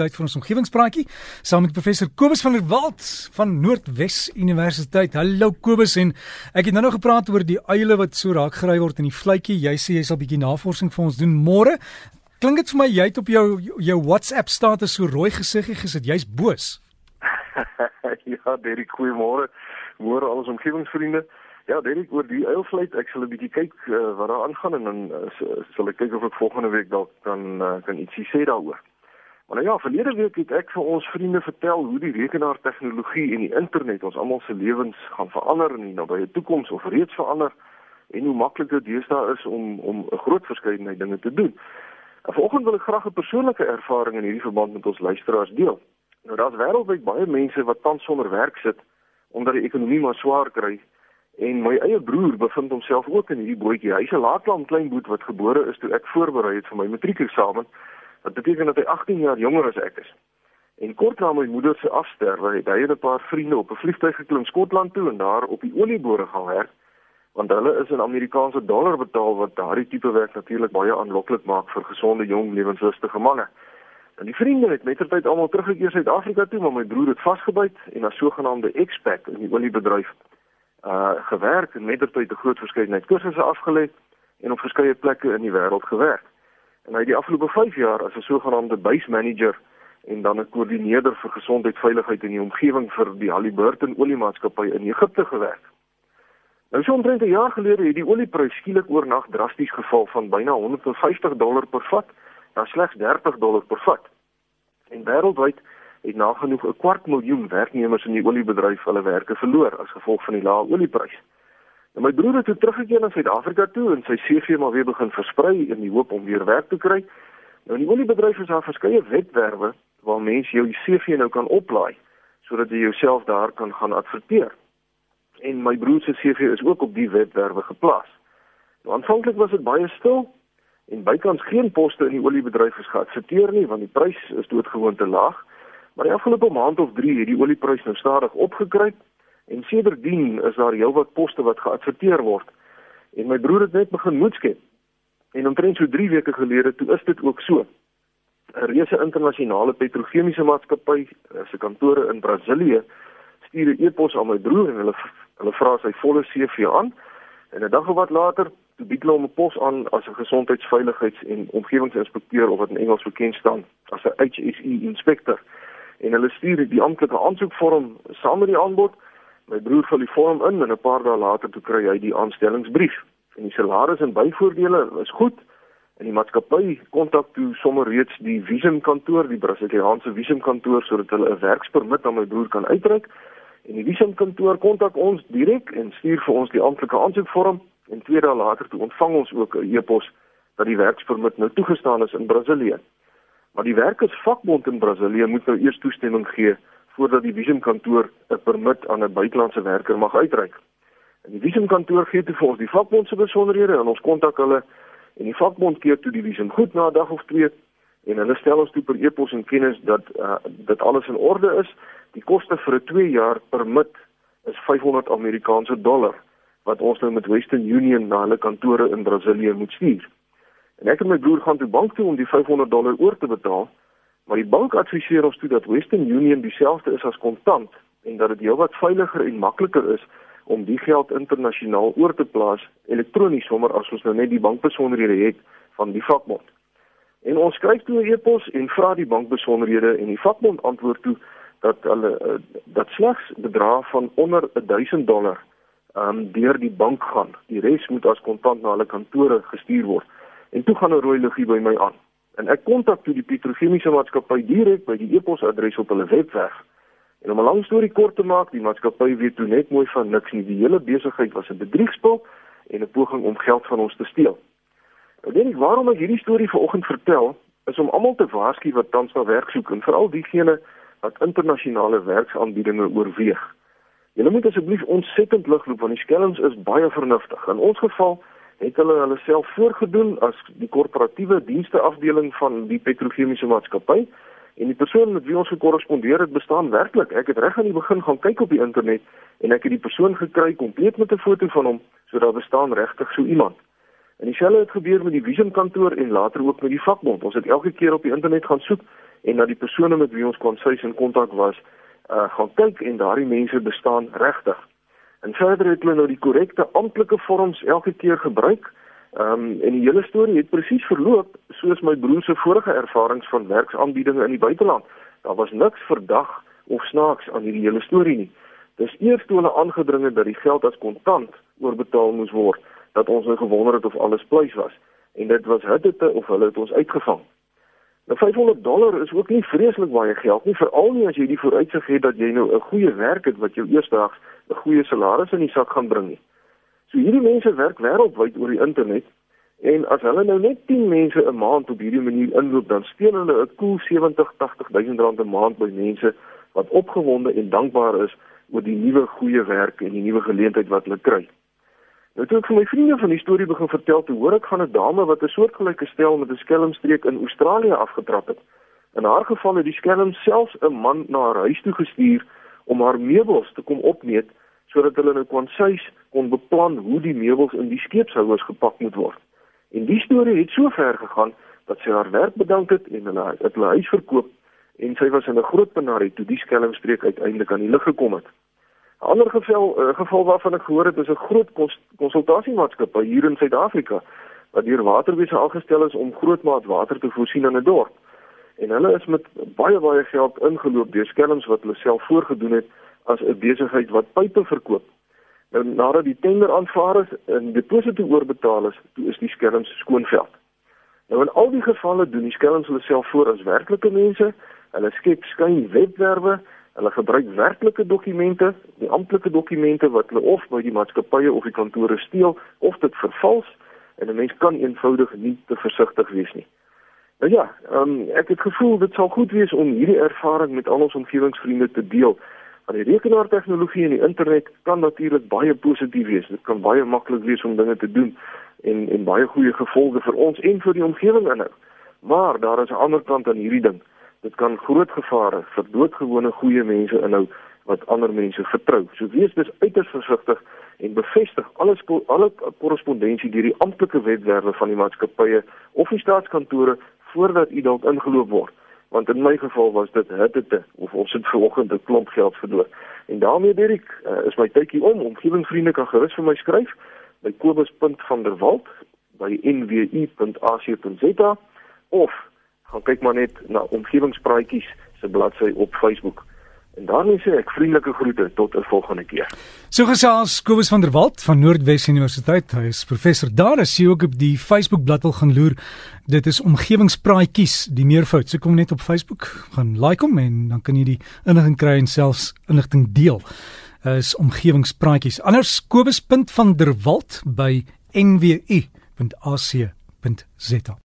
tyd vir ons omgewingspraatjie saam met professor Kobus van der Walt van Noordwes Universiteit. Hallo Kobus en ek het nou nog gepraat oor die uile wat so raak gery word in die vletjie. Jy sê jy sal 'n bietjie navorsing vir ons doen môre. Klink dit vir my jy het op jou jou WhatsApp status so rooi gesiggie gesit. Jy's boos. ja, Derek, goeiemôre. Môre al ons omgewingsvriende. Ja, Derek, oor die uilvleit, ek sal 'n bietjie kyk uh, wat daar aangaan en dan uh, sal ek kyk of ek volgende week dalk kan uh, kan ietsie sê daaroor. Maar nou ja, verlede week het ek vir ons vriende vertel hoe die rekenaartegnologie en die internet ons almal se lewens gaan verander in die nabye toekoms of reeds verander en hoe maklik dit deesdae is om om 'n groot verskeidenheid dinge te doen. En vanoggend wil ek graag 'n persoonlike ervaring in hierdie verband met ons luisteraars deel. Nou daar's wêreldwyd baie mense wat tans sonder werk sit omdat die ekonomie maar swaar kry en my eie broer bevind homself ook in hierdie bootjie. Hy's 'n laatlam klein boet wat gebore is toe ek voorberei het vir my matriekeksamen. Wat beteken dat hy 18 jaar jonger as ek is. En kort na my moeder se afsterwe het hy en 'n paar vriende op 'n vliegtuig geklim Skotland toe en daar op die olieboorde gaan werk want hulle is in Amerikaanse dollar betaal wat daardie tipe werk natuurlik baie aanloklik maak vir gesonde jong lewenslustige manne. En die vriende het mettertyd almal teruggekeer Suid-Afrika toe, maar my broer het vasgebyt en as sogenaamde expat in die oliebedryf uh gewerk en mettertyd 'n groot verskeidenheid kursusse afgelê en op verskeie plekke in die wêreld gewerk. En hy het die afgelope 5 jaar as 'n sogenaamde base manager en dan 'n koördineerder vir gesondheid, veiligheid en die omgewing vir die Halliburton oliemaatskappy in Egipte gewerk. Nou so omtrent 'n jaar gelede het die olieprys skielik oornag drasties geval van byna 150 dollar per vat na slegs 30 dollar per vat. En wêreldwyd het nagenoeg 'n kwart miljoen werknemers in die oliebedryf hulle werke verloor as gevolg van die lae olieprys. En my broer het toe teruggekeer na Suid-Afrika toe en sy CV maar weer begin versprei in die hoop om weer werk te kry. Nou in die oliebedryf is daar verskeie webwerwe waar mense jou CV nou kan oplaai sodat jy jouself daar kan gaan adverteer. En my broer se CV is ook op die webwerwe geplaas. Nou aanvanklik was dit baie stil en bykans geen poste in die oliebedryf is geadverteer nie want die prys is doodgewoon te laag. Maar die afgelope maand of 3 het die olieprys nou stadig opgekruip En sedertdien is daar heelwat poste wat geadverteer word. En my broer het net begin moedskep. En omtrent so 3 weke gelede toe is dit ook so. 'n Reuse internasionale petrochemiese maatskappy eh, se kantore in Brasilië stuur 'n e-pos aan my broer en hulle hulle vra sy volle CV aan. En 'n dag of wat later bied hulle hom 'n pos aan as 'n gesondheidsveiligheids- en omgewingsinspekteur of wat in Engels bekend staan as 'n HSE inspekteur. En hulle stuur die amptelike aansoekvorm saam met die aanbod My broer vul die vorm in en 'n paar dae later toe kry hy die aanstellingsbrief. En die salaris en byvoordele is goed. En die maatskappy kontak toe sommer reeds die visumkantoor, die Brasiliaanse visumkantoor sodat hulle 'n werkspermit aan my broer kan uitreik. En die visumkantoor kontak ons direk en stuur vir ons die amptelike aansoekvorm en twee dae later toe ontvang ons ook 'n e-pos dat die werkspermit nou toegestaan is in Brasilië. Maar die werkersvakbond in Brasilië moet nou eers toestemming gee voordat die visumkantoor 'n permit aan 'n buitelandse werker mag uitreik. En die visumkantoor gee toe vir ons die vakbond se besonderhede en ons kontak hulle en die vakbond keer toe die visum goed na 'n dag of twee en hulle stel ons toe per e-pos in kennis dat uh, dit alles in orde is. Die koste vir 'n 2 jaar permit is 500 Amerikaanse dollar wat ons nou met Western Union na hulle kantore in Brasilië moet stuur. En ek en my broer gaan toe bank toe om die 500 dollar oor te betaal. Maar die bank adviseer ons toe dat Western Union dieselfde is as kontant en dat dit heelwat veiliger en makliker is om die geld internasionaal oor te plaas elektronies sommer as ons nou net die bankbesonderhede het van die vakbond. En ons skryf toe 'n e-pos en vra die bankbesonderhede en die vakbond antwoord toe dat hulle uh, dat slegs bedrae van onder 1000 dollar um deur die bank gaan. Die res moet as kontant na hulle kantore gestuur word. En toe gaan 'n rooi liggie by my aan. En ek kontak toe die petrochemiese maatskappy direk by die e-posadres op hulle webwerf. En om 'n lang storie kort te maak, die maatskappy weet toe net mooi van niks nie. Die hele besigheid was 'n bedriegspel en 'n poging om geld van ons te steel. Nou weet ek waarom ek hierdie storie vanoggend vertel, is om almal te waarsku wat tans na werk soek en veral diegene wat internasionale werksaanbiedinge oorweeg. Julle moet asseblief ontsettend ligloop want die skelms is baie vernuftig. In ons geval het hulle hulle self voorgedoen as die korporatiewe dienste afdeling van die petrochemiese maatskappy en die persoon met wie ons gekorrespondeer het bestaan werklik. Ek het reg aan die begin gaan kyk op die internet en ek het die persoon gekry kompleet met 'n foto van hom, so daar bestaan regtig so iemand. En dieselfde het gebeur met die visumkantoor en later ook met die vakbond. Ons het elke keer op die internet gaan soek en na die persone met wie ons konsuis in kontak was, uh gaan kyk en daardie mense bestaan regtig. En verder het hulle nou die korrekte amptelike vorms elke keer gebruik. Ehm um, en die hele storie het presies verloop soos my broer se vorige ervarings van werksaanbiedinge in die buiteland. Daar was niks verdag of snaaks aan hierdie hele storie nie. Dis eers toe hulle aangedring het dat die geld as kontant oorbetaal moes word dat ons nou gewonder het of alles pluis was en dit was hitte of hulle het ons uitgevang. Nou 500 dollar is ook nie vreeslik baie geld nie, veral nie as jy die vooruitsig het dat jy nou 'n goeie werk het wat jou eersdaags 'n goeie salaris in die sak gaan bring nie. So hierdie mense werk wêreldwyd oor die internet en as hulle nou net 10 mense 'n maand op hierdie manier inloop, dan steel hulle 'n koel 70 80 000 rand 'n maand by mense wat opgewonde en dankbaar is oor die nuwe goeie werk en die nuwe geleentheid wat hulle kry. Nou toe ek vir my vriende van die storie begin vertel, toe hoor ek van 'n dame wat 'n soortgelyke stel met 'n skelmstreek in Australië afgetrap het. In haar geval het die skelm selfs 'n man na haar huis toe gestuur om haar meubels te kom opneem sodat hulle nou kon suis kon beplan hoe die meubels in die skeepshouers gepak moet word. En die storie het so ver gegaan dat sy haar werk bedank het en hulle het hulle huis verkoop en sy was in 'n groot penarie toe die skelmstreek uiteindelik aan die lig gekom het. 'n Ander geval uh, geval waarvan ek gehoor het is 'n groot konsultasiemaatskappy hier in Suid-Afrika wat deur waterwese aangestel is om grootmaat water te voorsien aan 'n dorp. En hulle is met baie baie geld ingeloop deur skelms wat hulle self voorgedoen het as 'n besigheid wat pype verkoop. Nou nadat die tender aanvaar is en deposito oorbetaal is, toe is die skelms skoonveld. Nou in al die gevalle doen die skelms hulle self voor as werklike mense Hulle skep skyn webwerwe, hulle gebruik werklike dokumente, die amptelike dokumente wat hulle of by die maatskappye of die kantore steel of dit vervals en 'n mens kan eenvoudig nie te versigtig wees nie. Nou ja, um, ek het gevoel dit sal goed wees om hierdie ervaring met al ons omgewingsvriende te deel. Want die rekenaartegnologie en die internet kan natuurlik baie positief wees. Dit kan baie maklik wees om dinge te doen en en baie goeie gevolge vir ons en vir die omgewing inhou. Maar daar is 'n ander kant aan hierdie ding dit kan groot gevare vir doodgewone goeie mense inhou wat ander mense vertrou. So wees dus uiters versigtig en bevestig alles alle korrespondensie deur die amptelike wetwerwe van die maatskappye of die staatskantore voordat u dalk ingeloop word. Want in my geval was dit hitte of ons het vanoggend 'n klomp geld verloor. En daarmee Dirk, uh, is my tydjie om. Omgewingsvriende kan gerus vir my skryf by kobus.vanderwalt by nwu.ac.za of gaan kyk maar net na omgewingspraatjies se bladsy op Facebook. En daarmee sê ek vriendelike groete tot 'n volgende keer. So gesels Kobus van der Walt van Noordwes Universiteit. Hy is professor daar. As jy ook op die Facebook bladsy gaan loer, dit is omgewingspraatjies, die meervoud. So kom net op Facebook, gaan like hom en dan kan jy die inligting kry en selfs inligting deel. Is omgewingspraatjies. Anders Kobus.van der Walt by nwu.ac.za